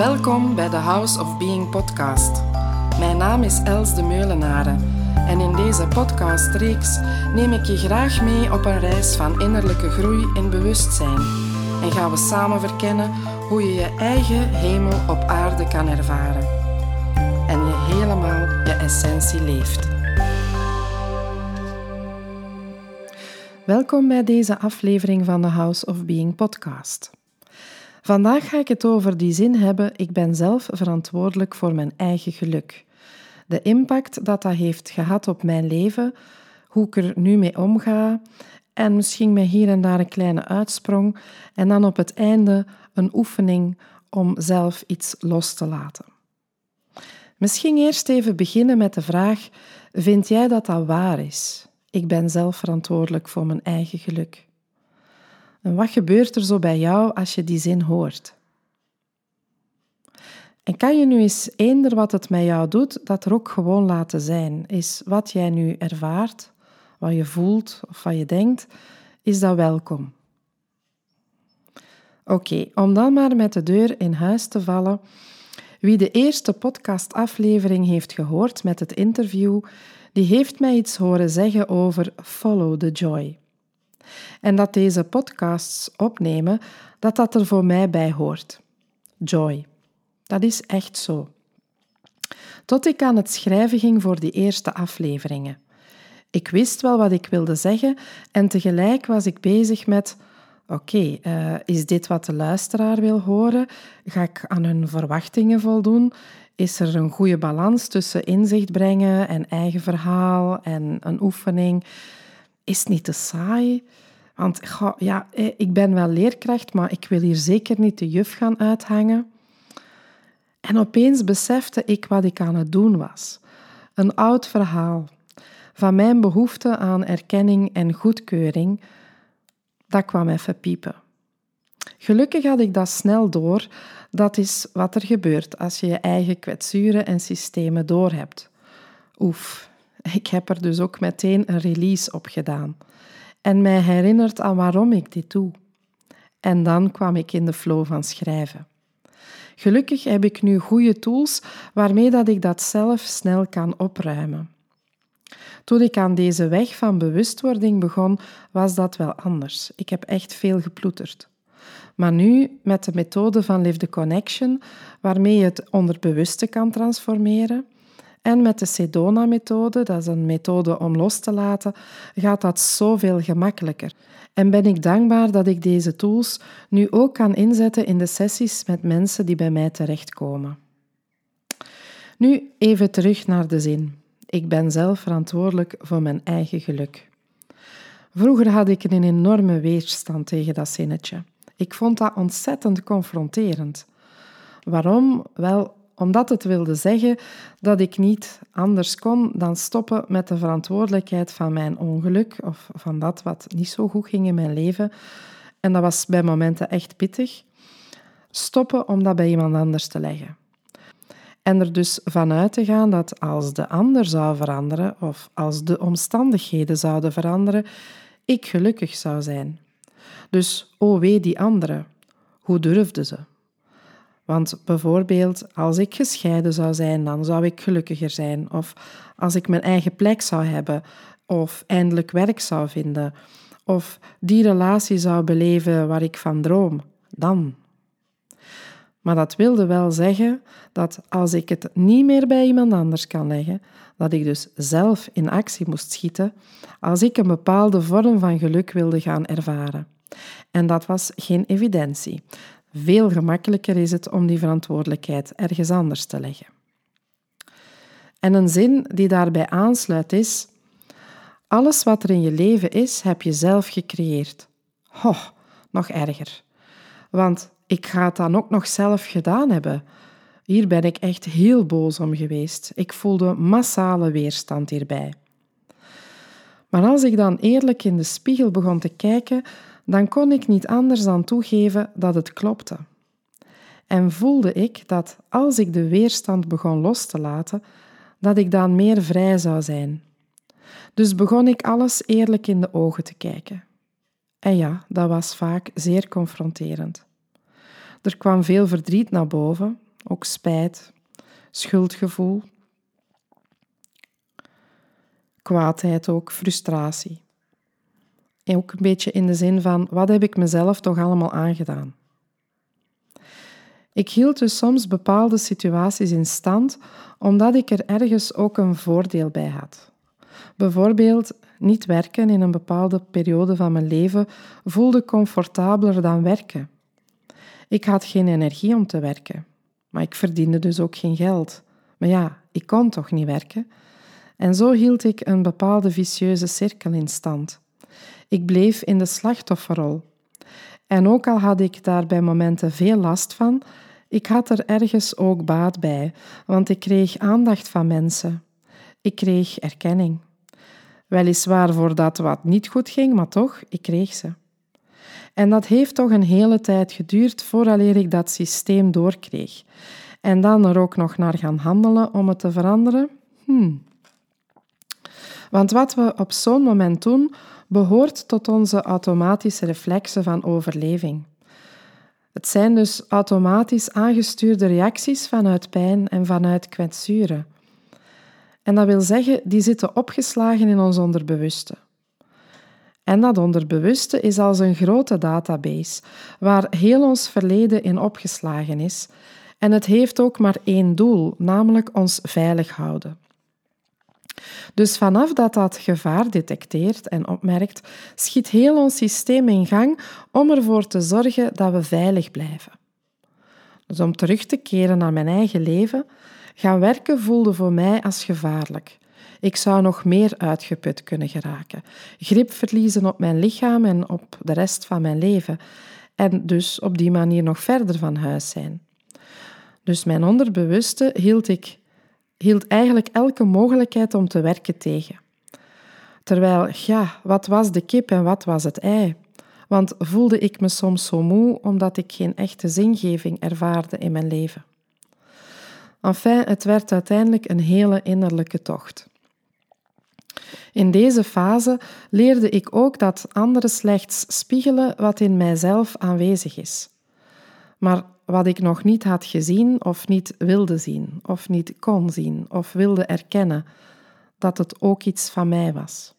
Welkom bij de House of Being podcast. Mijn naam is Els de Meulenaren en in deze podcastreeks neem ik je graag mee op een reis van innerlijke groei en bewustzijn en gaan we samen verkennen hoe je je eigen hemel op aarde kan ervaren en je helemaal je essentie leeft. Welkom bij deze aflevering van de House of Being podcast. Vandaag ga ik het over die zin hebben: ik ben zelf verantwoordelijk voor mijn eigen geluk. De impact dat dat heeft gehad op mijn leven, hoe ik er nu mee omga en misschien met hier en daar een kleine uitsprong en dan op het einde een oefening om zelf iets los te laten. Misschien eerst even beginnen met de vraag: vind jij dat dat waar is? Ik ben zelf verantwoordelijk voor mijn eigen geluk. En wat gebeurt er zo bij jou als je die zin hoort? En kan je nu eens eender wat het met jou doet, dat er ook gewoon laten zijn? Is wat jij nu ervaart, wat je voelt of wat je denkt, is dat welkom? Oké, om dan maar met de deur in huis te vallen. Wie de eerste podcastaflevering heeft gehoord met het interview, die heeft mij iets horen zeggen over Follow the Joy. En dat deze podcasts opnemen, dat dat er voor mij bij hoort. Joy. Dat is echt zo. Tot ik aan het schrijven ging voor die eerste afleveringen. Ik wist wel wat ik wilde zeggen en tegelijk was ik bezig met: oké, eh, is dit wat de luisteraar wil horen? Ga ik aan hun verwachtingen voldoen? Is er een goede balans tussen inzicht brengen en eigen verhaal en een oefening? Is het niet te saai? Want ja, eh, ik ben wel leerkracht, maar ik wil hier zeker niet de juf gaan uithangen. En opeens besefte ik wat ik aan het doen was. Een oud verhaal van mijn behoefte aan erkenning en goedkeuring, dat kwam even piepen. Gelukkig had ik dat snel door. Dat is wat er gebeurt als je je eigen kwetsuren en systemen doorhebt. Oef, ik heb er dus ook meteen een release op gedaan en mij herinnert aan waarom ik dit doe. En dan kwam ik in de flow van schrijven. Gelukkig heb ik nu goede tools waarmee dat ik dat zelf snel kan opruimen. Toen ik aan deze weg van bewustwording begon, was dat wel anders. Ik heb echt veel geploeterd. Maar nu, met de methode van Live the Connection, waarmee je het onderbewuste kan transformeren, en met de Sedona-methode, dat is een methode om los te laten, gaat dat zoveel gemakkelijker. En ben ik dankbaar dat ik deze tools nu ook kan inzetten in de sessies met mensen die bij mij terechtkomen. Nu even terug naar de zin. Ik ben zelf verantwoordelijk voor mijn eigen geluk. Vroeger had ik een enorme weerstand tegen dat zinnetje. Ik vond dat ontzettend confronterend. Waarom? Wel, omdat het wilde zeggen dat ik niet anders kon dan stoppen met de verantwoordelijkheid van mijn ongeluk of van dat wat niet zo goed ging in mijn leven. En dat was bij momenten echt pittig. Stoppen om dat bij iemand anders te leggen. En er dus vanuit te gaan dat als de ander zou veranderen of als de omstandigheden zouden veranderen, ik gelukkig zou zijn. Dus, oh wee die andere, hoe durfde ze? Want bijvoorbeeld, als ik gescheiden zou zijn, dan zou ik gelukkiger zijn. Of als ik mijn eigen plek zou hebben, of eindelijk werk zou vinden, of die relatie zou beleven waar ik van droom, dan. Maar dat wilde wel zeggen dat als ik het niet meer bij iemand anders kan leggen, dat ik dus zelf in actie moest schieten als ik een bepaalde vorm van geluk wilde gaan ervaren. En dat was geen evidentie. Veel gemakkelijker is het om die verantwoordelijkheid ergens anders te leggen. En een zin die daarbij aansluit is: Alles wat er in je leven is, heb je zelf gecreëerd. Ho, nog erger. Want ik ga het dan ook nog zelf gedaan hebben. Hier ben ik echt heel boos om geweest. Ik voelde massale weerstand hierbij. Maar als ik dan eerlijk in de spiegel begon te kijken, dan kon ik niet anders dan toegeven dat het klopte. En voelde ik dat als ik de weerstand begon los te laten, dat ik dan meer vrij zou zijn. Dus begon ik alles eerlijk in de ogen te kijken. En ja, dat was vaak zeer confronterend. Er kwam veel verdriet naar boven, ook spijt, schuldgevoel, kwaadheid ook, frustratie. Ook een beetje in de zin van, wat heb ik mezelf toch allemaal aangedaan? Ik hield dus soms bepaalde situaties in stand omdat ik er ergens ook een voordeel bij had. Bijvoorbeeld, niet werken in een bepaalde periode van mijn leven voelde comfortabeler dan werken. Ik had geen energie om te werken, maar ik verdiende dus ook geen geld. Maar ja, ik kon toch niet werken? En zo hield ik een bepaalde vicieuze cirkel in stand. Ik bleef in de slachtofferrol. En ook al had ik daar bij momenten veel last van, ik had er ergens ook baat bij, want ik kreeg aandacht van mensen. Ik kreeg erkenning. Weliswaar voor dat wat niet goed ging, maar toch, ik kreeg ze. En dat heeft toch een hele tijd geduurd vooraleer ik dat systeem doorkreeg. En dan er ook nog naar gaan handelen om het te veranderen? Hmm. Want wat we op zo'n moment doen, behoort tot onze automatische reflexen van overleving. Het zijn dus automatisch aangestuurde reacties vanuit pijn en vanuit kwetsuren. En dat wil zeggen, die zitten opgeslagen in ons onderbewuste. En dat onderbewuste is als een grote database waar heel ons verleden in opgeslagen is. En het heeft ook maar één doel, namelijk ons veilig houden. Dus vanaf dat dat gevaar detecteert en opmerkt, schiet heel ons systeem in gang om ervoor te zorgen dat we veilig blijven. Dus om terug te keren naar mijn eigen leven, gaan werken voelde voor mij als gevaarlijk. Ik zou nog meer uitgeput kunnen geraken, grip verliezen op mijn lichaam en op de rest van mijn leven, en dus op die manier nog verder van huis zijn. Dus mijn onderbewuste hield ik hield eigenlijk elke mogelijkheid om te werken tegen. Terwijl, ja, wat was de kip en wat was het ei? Want voelde ik me soms zo moe omdat ik geen echte zingeving ervaarde in mijn leven. Enfin, het werd uiteindelijk een hele innerlijke tocht. In deze fase leerde ik ook dat anderen slechts spiegelen wat in mijzelf aanwezig is. Maar wat ik nog niet had gezien of niet wilde zien, of niet kon zien of wilde erkennen, dat het ook iets van mij was.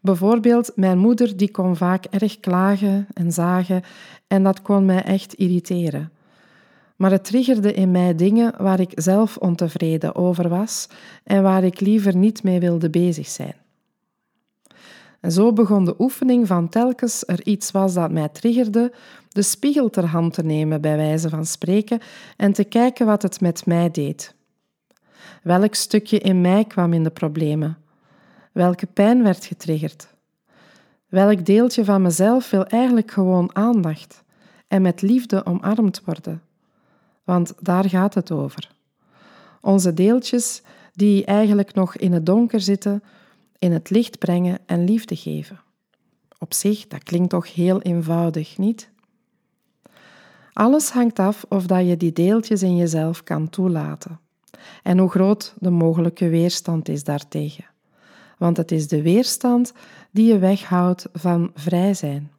Bijvoorbeeld, mijn moeder die kon vaak erg klagen en zagen en dat kon mij echt irriteren. Maar het triggerde in mij dingen waar ik zelf ontevreden over was en waar ik liever niet mee wilde bezig zijn. En zo begon de oefening van telkens er iets was dat mij triggerde, de spiegel ter hand te nemen, bij wijze van spreken, en te kijken wat het met mij deed. Welk stukje in mij kwam in de problemen? Welke pijn werd getriggerd? Welk deeltje van mezelf wil eigenlijk gewoon aandacht en met liefde omarmd worden? Want daar gaat het over. Onze deeltjes die eigenlijk nog in het donker zitten, in het licht brengen en liefde geven. Op zich, dat klinkt toch heel eenvoudig, niet? Alles hangt af of dat je die deeltjes in jezelf kan toelaten en hoe groot de mogelijke weerstand is daartegen. Want het is de weerstand die je weghoudt van vrij zijn.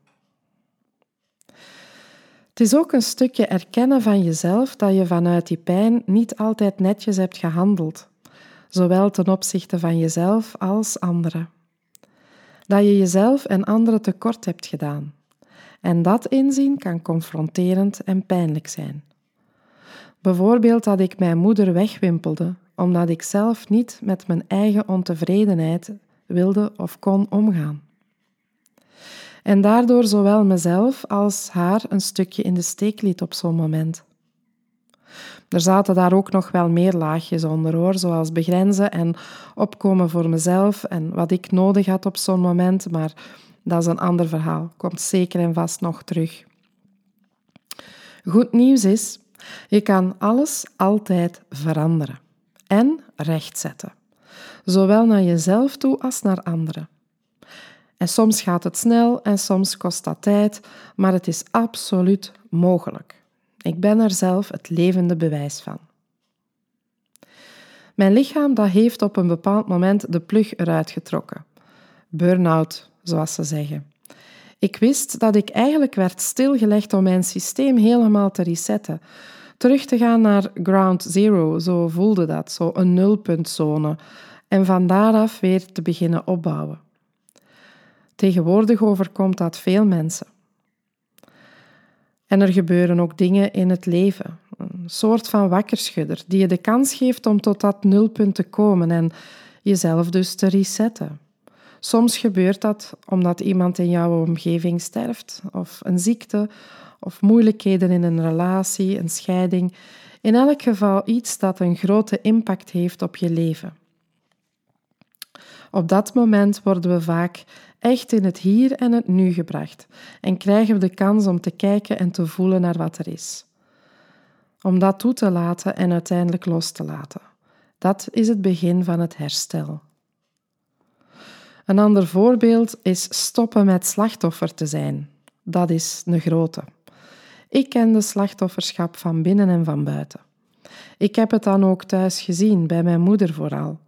Het is ook een stukje erkennen van jezelf dat je vanuit die pijn niet altijd netjes hebt gehandeld, zowel ten opzichte van jezelf als anderen. Dat je jezelf en anderen tekort hebt gedaan. En dat inzien kan confronterend en pijnlijk zijn. Bijvoorbeeld dat ik mijn moeder wegwimpelde omdat ik zelf niet met mijn eigen ontevredenheid wilde of kon omgaan. En daardoor zowel mezelf als haar een stukje in de steek liet op zo'n moment. Er zaten daar ook nog wel meer laagjes onder hoor, zoals begrenzen en opkomen voor mezelf en wat ik nodig had op zo'n moment, maar dat is een ander verhaal, komt zeker en vast nog terug. Goed nieuws is, je kan alles altijd veranderen en rechtzetten, zowel naar jezelf toe als naar anderen. En soms gaat het snel en soms kost dat tijd, maar het is absoluut mogelijk. Ik ben er zelf het levende bewijs van. Mijn lichaam dat heeft op een bepaald moment de plug eruit getrokken. Burn-out, zoals ze zeggen. Ik wist dat ik eigenlijk werd stilgelegd om mijn systeem helemaal te resetten, Terug te gaan naar ground zero, zo voelde dat, zo een nulpuntzone. En van daaraf weer te beginnen opbouwen. Tegenwoordig overkomt dat veel mensen. En er gebeuren ook dingen in het leven. Een soort van wakkerschudder die je de kans geeft om tot dat nulpunt te komen en jezelf dus te resetten. Soms gebeurt dat omdat iemand in jouw omgeving sterft, of een ziekte, of moeilijkheden in een relatie, een scheiding. In elk geval iets dat een grote impact heeft op je leven. Op dat moment worden we vaak echt in het hier en het nu gebracht en krijgen we de kans om te kijken en te voelen naar wat er is. Om dat toe te laten en uiteindelijk los te laten. Dat is het begin van het herstel. Een ander voorbeeld is stoppen met slachtoffer te zijn. Dat is een grote. Ik ken de slachtofferschap van binnen en van buiten. Ik heb het dan ook thuis gezien, bij mijn moeder vooral.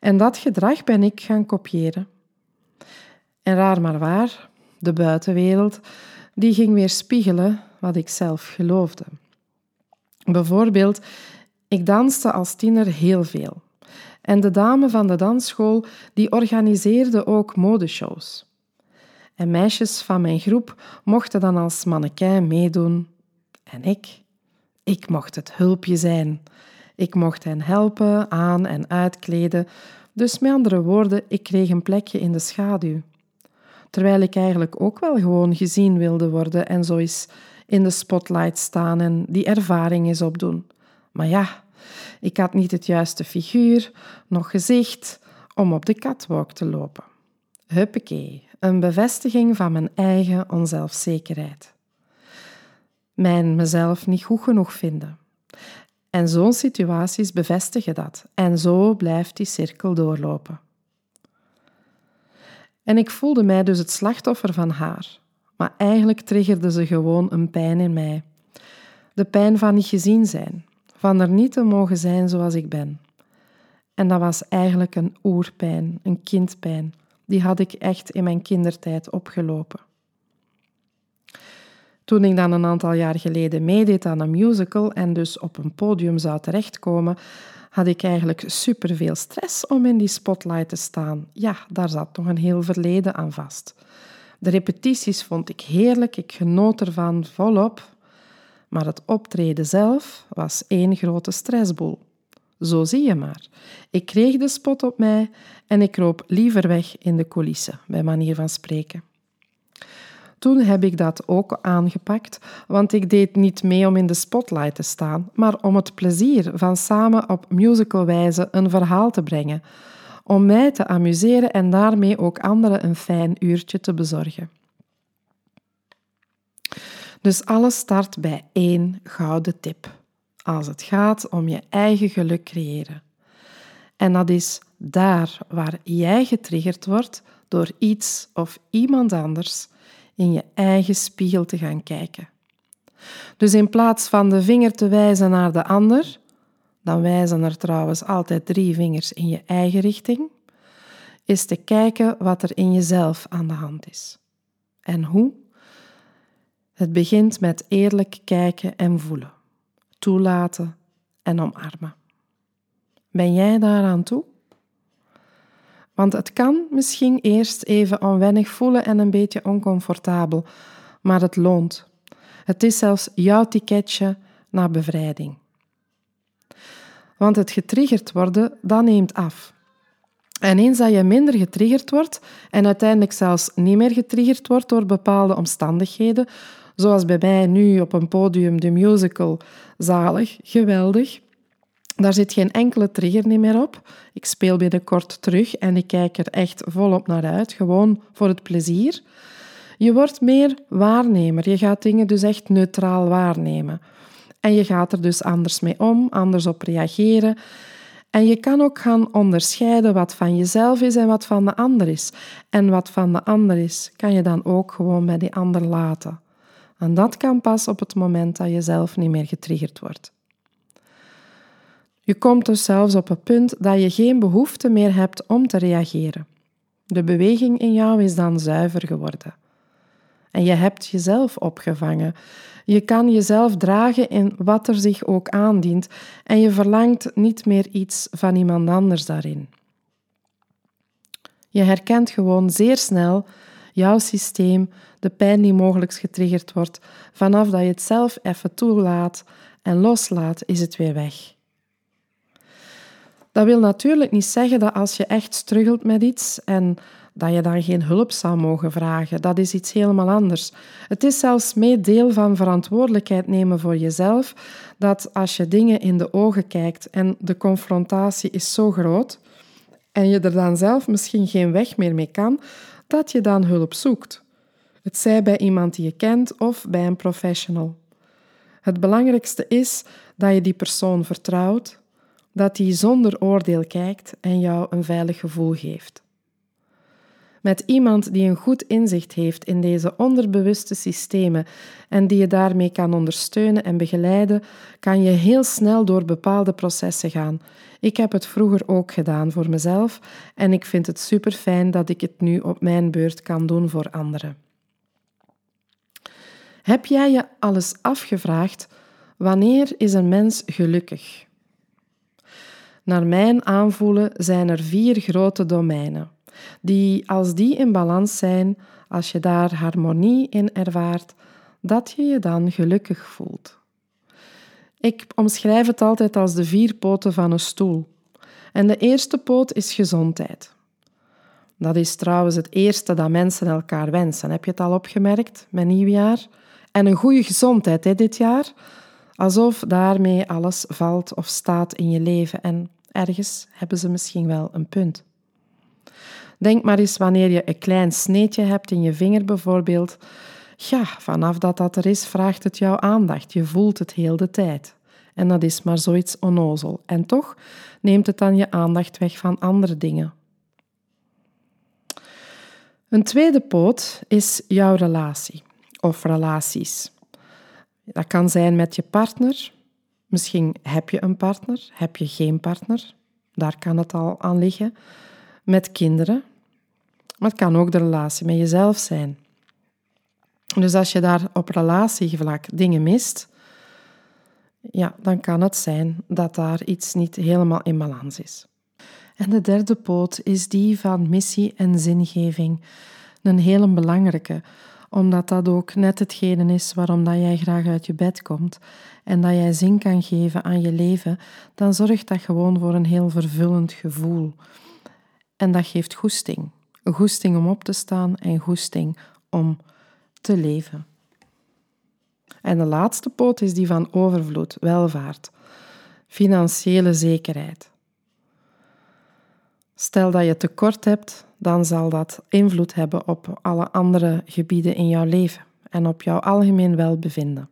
En dat gedrag ben ik gaan kopiëren. En raar maar waar, de buitenwereld, die ging weer spiegelen wat ik zelf geloofde. Bijvoorbeeld, ik danste als tiener heel veel. En de dame van de dansschool die organiseerde ook modeshows. En meisjes van mijn groep mochten dan als mannequin meedoen. En ik? Ik mocht het hulpje zijn. Ik mocht hen helpen, aan- en uitkleden. Dus met andere woorden, ik kreeg een plekje in de schaduw. Terwijl ik eigenlijk ook wel gewoon gezien wilde worden en zo eens in de spotlight staan en die ervaring eens opdoen. Maar ja, ik had niet het juiste figuur, nog gezicht om op de catwalk te lopen. Huppakee, een bevestiging van mijn eigen onzelfzekerheid. Mijn mezelf niet goed genoeg vinden. En zo'n situaties bevestigen dat. En zo blijft die cirkel doorlopen. En ik voelde mij dus het slachtoffer van haar. Maar eigenlijk triggerde ze gewoon een pijn in mij. De pijn van niet gezien zijn, van er niet te mogen zijn zoals ik ben. En dat was eigenlijk een oerpijn, een kindpijn. Die had ik echt in mijn kindertijd opgelopen. Toen ik dan een aantal jaar geleden meedeed aan een musical en dus op een podium zou terechtkomen, had ik eigenlijk superveel stress om in die spotlight te staan. Ja, daar zat nog een heel verleden aan vast. De repetities vond ik heerlijk, ik genoot ervan volop. Maar het optreden zelf was één grote stressboel. Zo zie je maar. Ik kreeg de spot op mij en ik kroop liever weg in de coulissen, bij manier van spreken. Toen heb ik dat ook aangepakt, want ik deed niet mee om in de spotlight te staan, maar om het plezier van samen op musicalwijze een verhaal te brengen, om mij te amuseren en daarmee ook anderen een fijn uurtje te bezorgen. Dus alles start bij één gouden tip, als het gaat om je eigen geluk creëren. En dat is daar waar jij getriggerd wordt door iets of iemand anders in je eigen spiegel te gaan kijken. Dus in plaats van de vinger te wijzen naar de ander, dan wijzen er trouwens altijd drie vingers in je eigen richting, is te kijken wat er in jezelf aan de hand is. En hoe? Het begint met eerlijk kijken en voelen, toelaten en omarmen. Ben jij daaraan toe? Want het kan misschien eerst even onwennig voelen en een beetje oncomfortabel, maar het loont. Het is zelfs jouw ticketje naar bevrijding. Want het getriggerd worden, dat neemt af. En eens dat je minder getriggerd wordt en uiteindelijk zelfs niet meer getriggerd wordt door bepaalde omstandigheden, zoals bij mij nu op een podium de musical, zalig, geweldig, daar zit geen enkele trigger meer op. Ik speel binnenkort terug en ik kijk er echt volop naar uit, gewoon voor het plezier. Je wordt meer waarnemer. Je gaat dingen dus echt neutraal waarnemen. En je gaat er dus anders mee om, anders op reageren. En je kan ook gaan onderscheiden wat van jezelf is en wat van de ander is. En wat van de ander is, kan je dan ook gewoon bij die ander laten. En dat kan pas op het moment dat je zelf niet meer getriggerd wordt. Je komt dus zelfs op het punt dat je geen behoefte meer hebt om te reageren. De beweging in jou is dan zuiver geworden. En je hebt jezelf opgevangen. Je kan jezelf dragen in wat er zich ook aandient en je verlangt niet meer iets van iemand anders daarin. Je herkent gewoon zeer snel jouw systeem, de pijn die mogelijk getriggerd wordt. Vanaf dat je het zelf even toelaat en loslaat, is het weer weg. Dat wil natuurlijk niet zeggen dat als je echt struggelt met iets en dat je dan geen hulp zou mogen vragen. Dat is iets helemaal anders. Het is zelfs mee deel van verantwoordelijkheid nemen voor jezelf, dat als je dingen in de ogen kijkt en de confrontatie is zo groot en je er dan zelf misschien geen weg meer mee kan, dat je dan hulp zoekt. Het zij bij iemand die je kent of bij een professional. Het belangrijkste is dat je die persoon vertrouwt, dat die zonder oordeel kijkt en jou een veilig gevoel geeft. Met iemand die een goed inzicht heeft in deze onderbewuste systemen en die je daarmee kan ondersteunen en begeleiden, kan je heel snel door bepaalde processen gaan. Ik heb het vroeger ook gedaan voor mezelf en ik vind het super fijn dat ik het nu op mijn beurt kan doen voor anderen. Heb jij je alles afgevraagd? Wanneer is een mens gelukkig? Naar mijn aanvoelen zijn er vier grote domeinen die als die in balans zijn, als je daar harmonie in ervaart, dat je je dan gelukkig voelt. Ik omschrijf het altijd als de vier poten van een stoel. En de eerste poot is gezondheid. Dat is trouwens het eerste dat mensen elkaar wensen. Heb je het al opgemerkt met nieuwjaar? En een goede gezondheid hè, dit jaar. Alsof daarmee alles valt of staat in je leven. En ergens hebben ze misschien wel een punt. Denk maar eens wanneer je een klein sneetje hebt in je vinger bijvoorbeeld. Ja, vanaf dat dat er is, vraagt het jouw aandacht. Je voelt het heel de tijd. En dat is maar zoiets onnozel. En toch neemt het dan je aandacht weg van andere dingen. Een tweede poot is jouw relatie of relaties. Dat kan zijn met je partner. Misschien heb je een partner, heb je geen partner. Daar kan het al aan liggen met kinderen, maar het kan ook de relatie met jezelf zijn. Dus als je daar op relatievlak dingen mist, ja, dan kan het zijn dat daar iets niet helemaal in balans is. En de derde poot is die van missie en zingeving. Een hele belangrijke, omdat dat ook net hetgene is waarom dat jij graag uit je bed komt en dat jij zin kan geven aan je leven, dan zorgt dat gewoon voor een heel vervullend gevoel. En dat geeft goesting. Goesting om op te staan en goesting om te leven. En de laatste poot is die van overvloed, welvaart, financiële zekerheid. Stel dat je tekort hebt, dan zal dat invloed hebben op alle andere gebieden in jouw leven en op jouw algemeen welbevinden.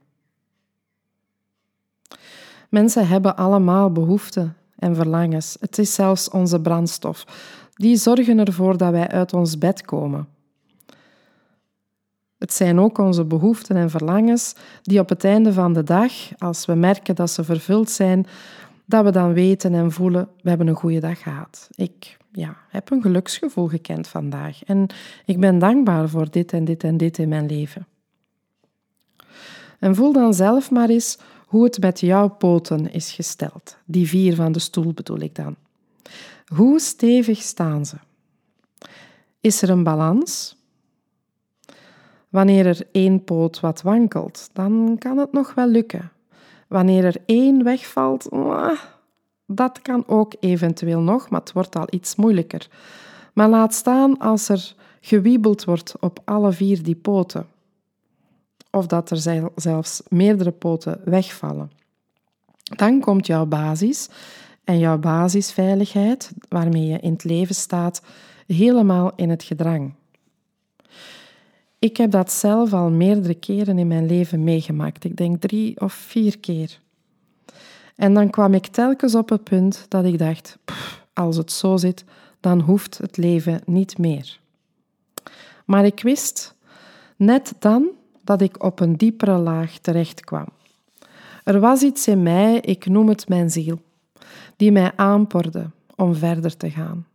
Mensen hebben allemaal behoeften en verlangens. Het is zelfs onze brandstof die zorgen ervoor dat wij uit ons bed komen. Het zijn ook onze behoeften en verlangens die op het einde van de dag, als we merken dat ze vervuld zijn, dat we dan weten en voelen, we hebben een goede dag gehad. Ik ja, heb een geluksgevoel gekend vandaag en ik ben dankbaar voor dit en dit en dit in mijn leven. En voel dan zelf maar eens hoe het met jouw poten is gesteld. Die vier van de stoel bedoel ik dan. Hoe stevig staan ze? Is er een balans? Wanneer er één poot wat wankelt, dan kan het nog wel lukken. Wanneer er één wegvalt, dat kan ook eventueel nog, maar het wordt al iets moeilijker. Maar laat staan als er gewiebeld wordt op alle vier die poten. Of dat er zelfs meerdere poten wegvallen. Dan komt jouw basis en jouw basisveiligheid, waarmee je in het leven staat, helemaal in het gedrang. Ik heb dat zelf al meerdere keren in mijn leven meegemaakt. Ik denk drie of vier keer. En dan kwam ik telkens op het punt dat ik dacht: als het zo zit, dan hoeft het leven niet meer. Maar ik wist net dan dat ik op een diepere laag terecht kwam. Er was iets in mij, ik noem het mijn ziel die mij aanporde om verder te gaan.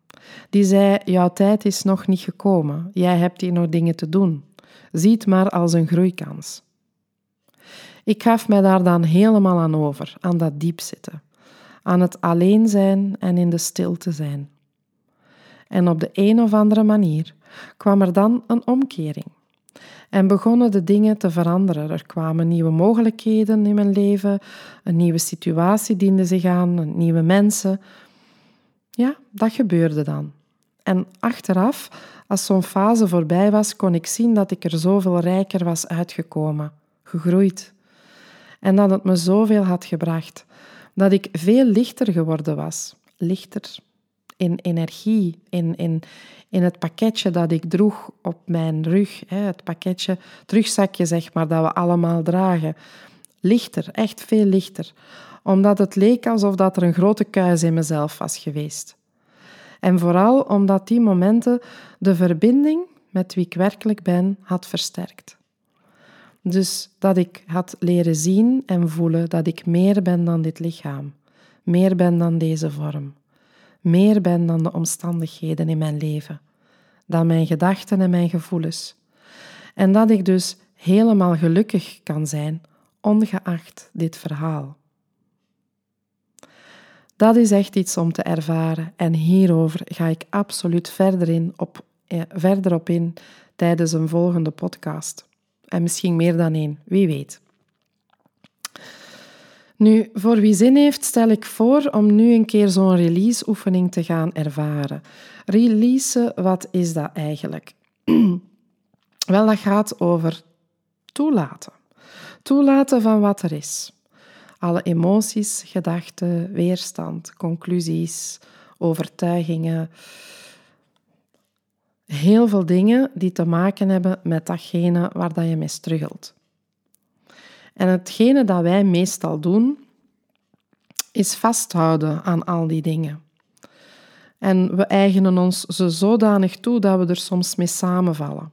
Die zei: Jouw tijd is nog niet gekomen, jij hebt hier nog dingen te doen. Zie het maar als een groeikans. Ik gaf mij daar dan helemaal aan over, aan dat diepzitten, aan het alleen zijn en in de stilte zijn. En op de een of andere manier kwam er dan een omkering. En begonnen de dingen te veranderen. Er kwamen nieuwe mogelijkheden in mijn leven, een nieuwe situatie diende zich aan, nieuwe mensen. Ja, dat gebeurde dan. En achteraf, als zo'n fase voorbij was, kon ik zien dat ik er zoveel rijker was uitgekomen, gegroeid. En dat het me zoveel had gebracht. Dat ik veel lichter geworden was. Lichter in energie, in, in, in het pakketje dat ik droeg op mijn rug. Hè, het pakketje, het rugzakje zeg maar, dat we allemaal dragen. Lichter, echt veel lichter. Omdat het leek alsof dat er een grote kuis in mezelf was geweest. En vooral omdat die momenten de verbinding met wie ik werkelijk ben had versterkt. Dus dat ik had leren zien en voelen dat ik meer ben dan dit lichaam, meer ben dan deze vorm, meer ben dan de omstandigheden in mijn leven, dan mijn gedachten en mijn gevoelens. En dat ik dus helemaal gelukkig kan zijn, ongeacht dit verhaal. Dat is echt iets om te ervaren en hierover ga ik absoluut verder, in op, eh, verder op in tijdens een volgende podcast. En misschien meer dan één, wie weet. Nu, voor wie zin heeft, stel ik voor om nu een keer zo'n release-oefening te gaan ervaren. Release, wat is dat eigenlijk? Wel, dat gaat over toelaten. Toelaten van wat er is. Alle emoties, gedachten, weerstand, conclusies, overtuigingen. Heel veel dingen die te maken hebben met datgene waar je mee struggelt. En hetgene dat wij meestal doen, is vasthouden aan al die dingen. En we eigenen ons ze zodanig toe dat we er soms mee samenvallen.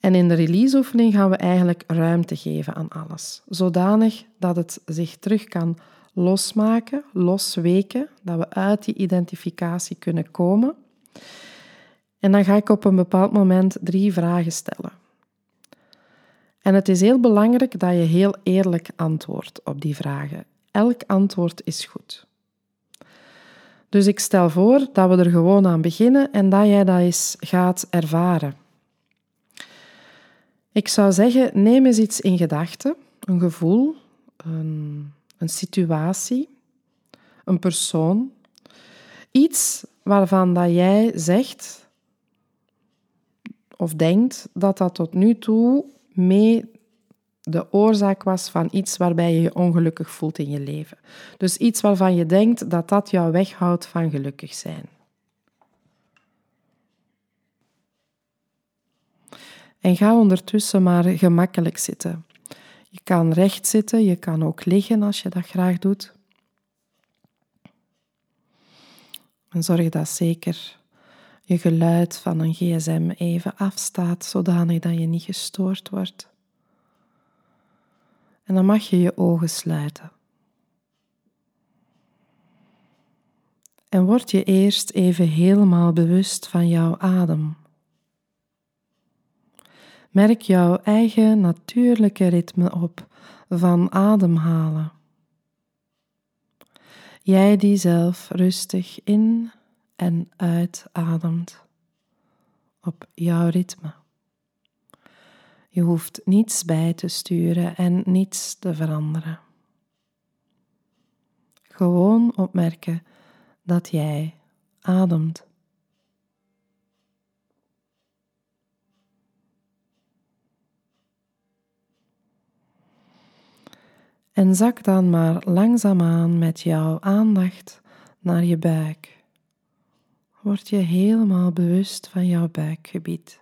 En in de releaseoefening gaan we eigenlijk ruimte geven aan alles, zodanig dat het zich terug kan losmaken, losweken, dat we uit die identificatie kunnen komen. En dan ga ik op een bepaald moment drie vragen stellen. En het is heel belangrijk dat je heel eerlijk antwoordt op die vragen. Elk antwoord is goed. Dus ik stel voor dat we er gewoon aan beginnen en dat jij dat eens gaat ervaren. Ik zou zeggen, neem eens iets in gedachten, een gevoel, een, een situatie, een persoon, iets waarvan dat jij zegt of denkt dat dat tot nu toe mee de oorzaak was van iets waarbij je je ongelukkig voelt in je leven. Dus iets waarvan je denkt dat dat jou weghoudt van gelukkig zijn. En ga ondertussen maar gemakkelijk zitten. Je kan recht zitten, je kan ook liggen als je dat graag doet. En zorg dat zeker je geluid van een gsm even afstaat, zodanig dat je niet gestoord wordt. En dan mag je je ogen sluiten. En word je eerst even helemaal bewust van jouw adem. Merk jouw eigen natuurlijke ritme op van ademhalen. Jij die zelf rustig in en uitademt op jouw ritme. Je hoeft niets bij te sturen en niets te veranderen. Gewoon opmerken dat jij ademt. En zak dan maar langzaamaan met jouw aandacht naar je buik. Word je helemaal bewust van jouw buikgebied.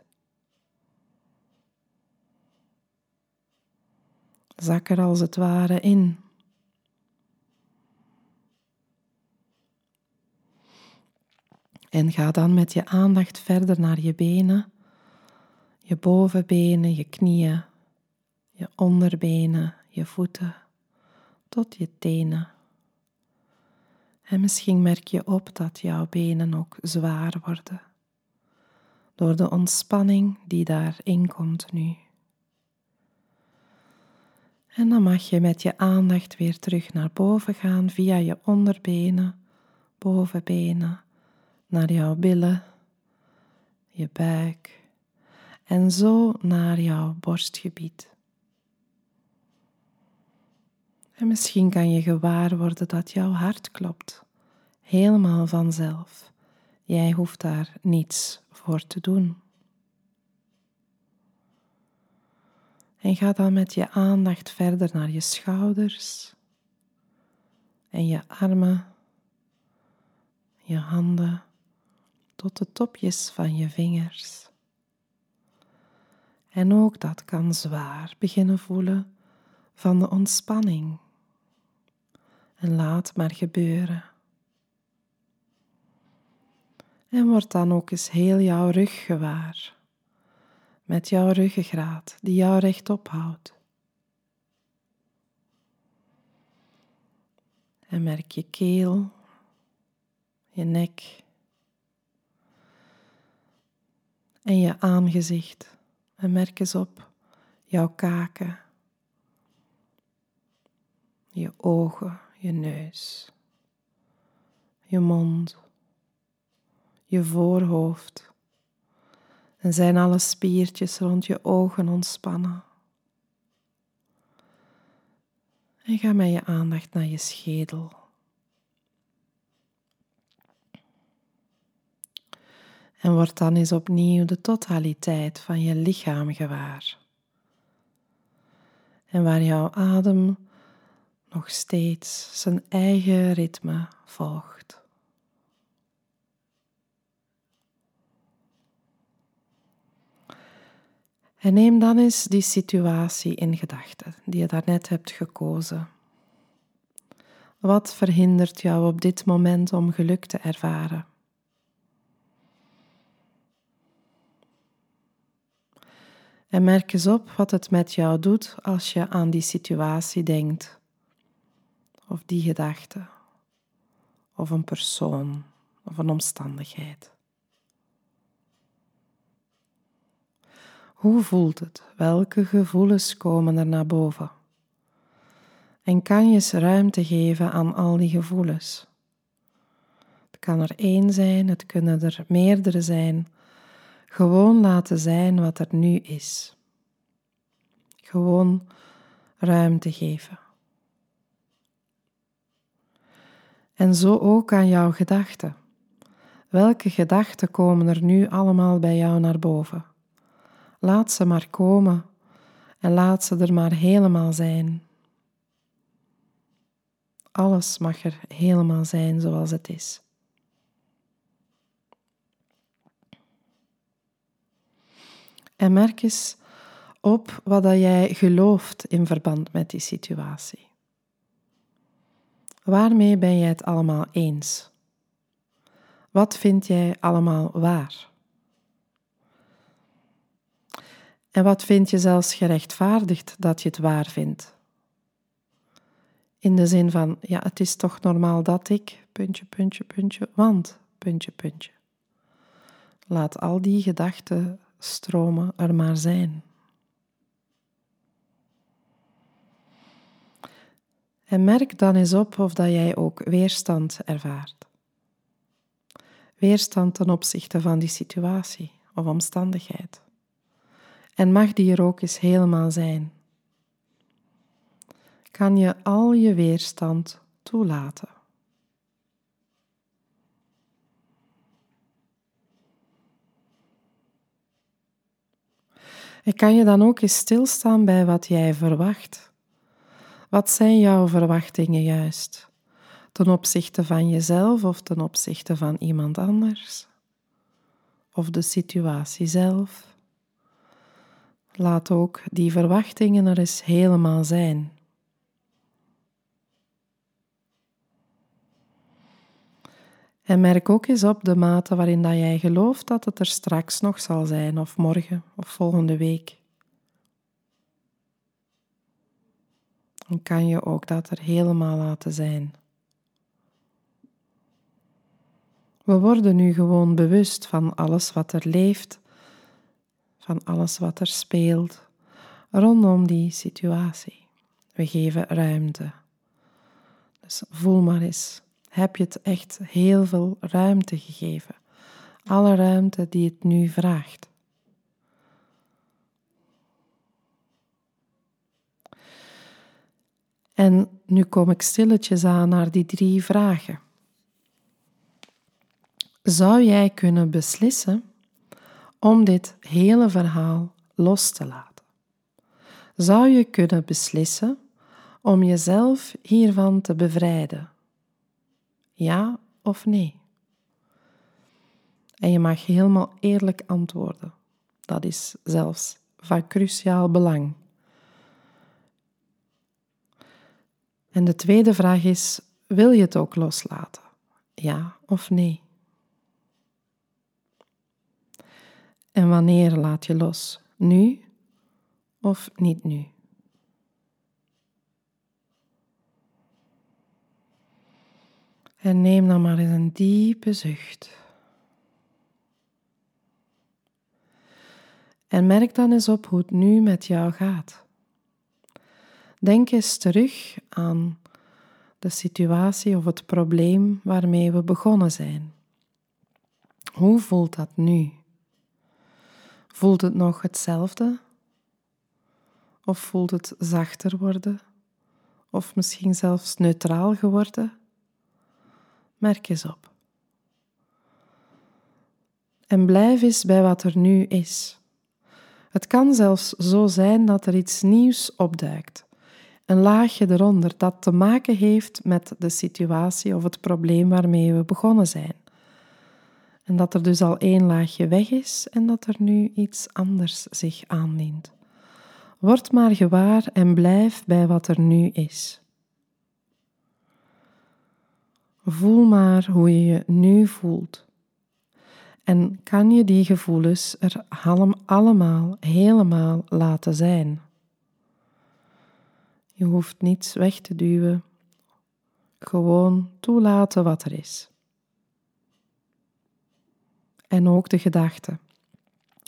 Zak er als het ware in. En ga dan met je aandacht verder naar je benen, je bovenbenen, je knieën, je onderbenen, je voeten tot je tenen. En misschien merk je op dat jouw benen ook zwaar worden. door de ontspanning die daarin komt nu. En dan mag je met je aandacht weer terug naar boven gaan via je onderbenen, bovenbenen, naar jouw billen, je buik en zo naar jouw borstgebied. En misschien kan je gewaar worden dat jouw hart klopt, helemaal vanzelf. Jij hoeft daar niets voor te doen. En ga dan met je aandacht verder naar je schouders en je armen, je handen, tot de topjes van je vingers. En ook dat kan zwaar beginnen voelen van de ontspanning. En laat maar gebeuren. En word dan ook eens heel jouw rug gewaar met jouw ruggengraat die jou rechtop houdt. En merk je keel, je nek en je aangezicht. En merk eens op jouw kaken, je ogen, je neus, je mond, je voorhoofd en zijn alle spiertjes rond je ogen ontspannen. En ga met je aandacht naar je schedel. En word dan eens opnieuw de totaliteit van je lichaam gewaar. En waar jouw adem nog steeds zijn eigen ritme volgt. En neem dan eens die situatie in gedachten die je daarnet hebt gekozen. Wat verhindert jou op dit moment om geluk te ervaren? En merk eens op wat het met jou doet als je aan die situatie denkt, of die gedachte, of een persoon, of een omstandigheid. Hoe voelt het? Welke gevoelens komen er naar boven? En kan je ruimte geven aan al die gevoelens? Het kan er één zijn, het kunnen er meerdere zijn. Gewoon laten zijn wat er nu is. Gewoon ruimte geven. En zo ook aan jouw gedachten. Welke gedachten komen er nu allemaal bij jou naar boven? Laat ze maar komen en laat ze er maar helemaal zijn. Alles mag er helemaal zijn zoals het is. En merk eens op wat dat jij gelooft in verband met die situatie. Waarmee ben jij het allemaal eens? Wat vind jij allemaal waar? En wat vind je zelfs gerechtvaardigd dat je het waar vindt? In de zin van, ja, het is toch normaal dat ik, puntje, puntje, puntje, want, puntje, puntje. Laat al die gedachten stromen er maar zijn. En merk dan eens op of dat jij ook weerstand ervaart. Weerstand ten opzichte van die situatie of omstandigheid. En mag die er ook eens helemaal zijn. Kan je al je weerstand toelaten. En kan je dan ook eens stilstaan bij wat jij verwacht? Wat zijn jouw verwachtingen juist? Ten opzichte van jezelf of ten opzichte van iemand anders? Of de situatie zelf? Laat ook die verwachtingen er eens helemaal zijn. En merk ook eens op de mate waarin dat jij gelooft dat het er straks nog zal zijn, of morgen, of volgende week. Dan kan je ook dat er helemaal laten zijn. We worden nu gewoon bewust van alles wat er leeft van alles wat er speelt rondom die situatie. We geven ruimte. Dus voel maar eens. Heb je het echt heel veel ruimte gegeven? Alle ruimte die het nu vraagt. En nu kom ik stilletjes aan naar die drie vragen. Zou jij kunnen beslissen om dit hele verhaal los te laten? Zou je kunnen beslissen om jezelf hiervan te bevrijden? Ja of nee? En je mag helemaal eerlijk antwoorden. Dat is zelfs van cruciaal belang. En de tweede vraag is: wil je het ook loslaten? Ja of nee? En wanneer laat je los? Nu of niet nu? En neem dan maar eens een diepe zucht. En merk dan eens op hoe het nu met jou gaat. Denk eens terug aan de situatie of het probleem waarmee we begonnen zijn. Hoe voelt dat nu? Voelt het nog hetzelfde? Of voelt het zachter worden? Of misschien zelfs neutraal geworden? Merk eens op. En blijf eens bij wat er nu is. Het kan zelfs zo zijn dat er iets nieuws opduikt. Een laagje eronder dat te maken heeft met de situatie of het probleem waarmee we begonnen zijn. En dat er dus al één laagje weg is en dat er nu iets anders zich aandient. Word maar gewaar en blijf bij wat er nu is. Voel maar hoe je je nu voelt. En kan je die gevoelens er allemaal helemaal laten zijn? Je hoeft niets weg te duwen. Gewoon toelaten wat er is. En ook de gedachten.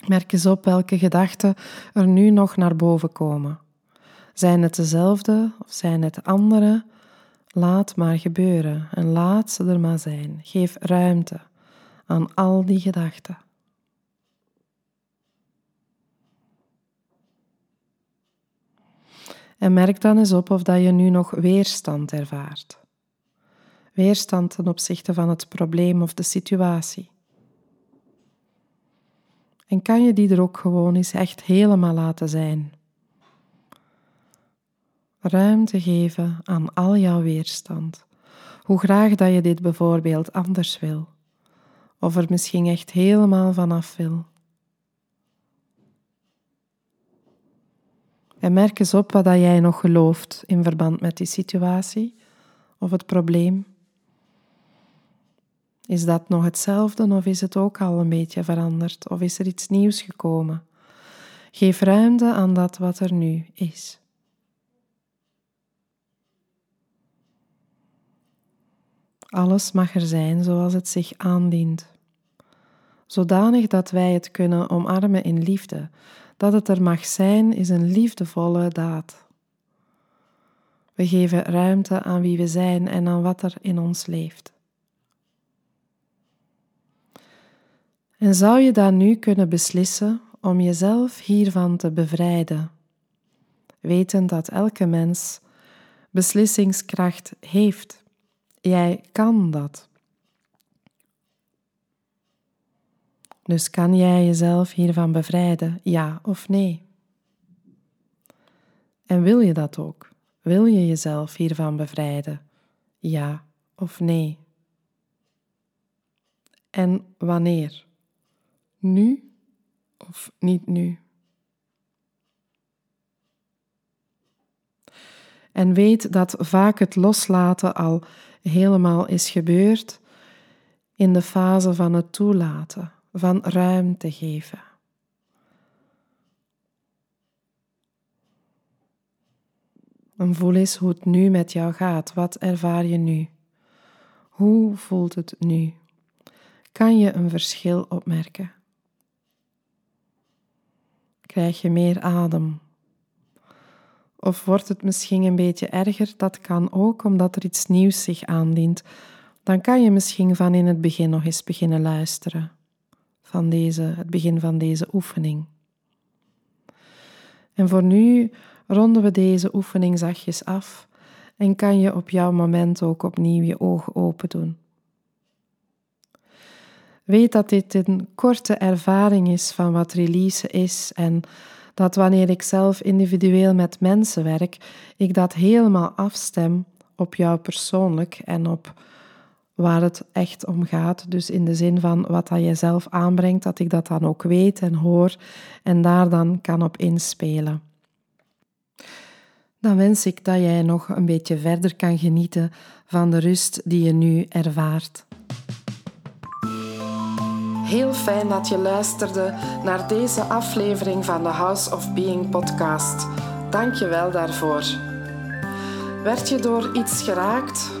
Merk eens op welke gedachten er nu nog naar boven komen. Zijn het dezelfde of zijn het andere? Laat maar gebeuren en laat ze er maar zijn. Geef ruimte aan al die gedachten. En merk dan eens op of dat je nu nog weerstand ervaart. Weerstand ten opzichte van het probleem of de situatie. En kan je die er ook gewoon eens echt helemaal laten zijn? Ruimte geven aan al jouw weerstand. Hoe graag dat je dit bijvoorbeeld anders wil. Of er misschien echt helemaal vanaf wil. En merk eens op wat jij nog gelooft in verband met die situatie of het probleem. Is dat nog hetzelfde of is het ook al een beetje veranderd of is er iets nieuws gekomen? Geef ruimte aan dat wat er nu is. Alles mag er zijn zoals het zich aandient, zodanig dat wij het kunnen omarmen in liefde. Dat het er mag zijn is een liefdevolle daad. We geven ruimte aan wie we zijn en aan wat er in ons leeft. En zou je dan nu kunnen beslissen om jezelf hiervan te bevrijden, wetend dat elke mens beslissingskracht heeft? Jij kan dat. Dus kan jij jezelf hiervan bevrijden, ja of nee? En wil je dat ook? Wil je jezelf hiervan bevrijden, ja of nee? En wanneer? Nu of niet nu? En weet dat vaak het loslaten al helemaal is gebeurd in de fase van het toelaten, van ruimte geven. En voel eens hoe het nu met jou gaat. Wat ervaar je nu? Hoe voelt het nu? Kan je een verschil opmerken? Krijg je meer adem? Of wordt het misschien een beetje erger? Dat kan ook omdat er iets nieuws zich aandient. Dan kan je misschien van in het begin nog eens beginnen luisteren. Van deze, het begin van deze oefening. En voor nu ronden we deze oefening zachtjes af en kan je op jouw moment ook opnieuw je ogen open doen. Weet dat dit een korte ervaring is van wat release is en dat wanneer ik zelf individueel met mensen werk, ik dat helemaal afstem op jou persoonlijk en op waar het echt om gaat. Dus in de zin van wat dat je zelf aanbrengt, dat ik dat dan ook weet en hoor en daar dan kan op inspelen. Dan wens ik dat jij nog een beetje verder kan genieten van de rust die je nu ervaart. Heel fijn dat je luisterde naar deze aflevering van de House of Being podcast. Dank je wel daarvoor. Werd je door iets geraakt?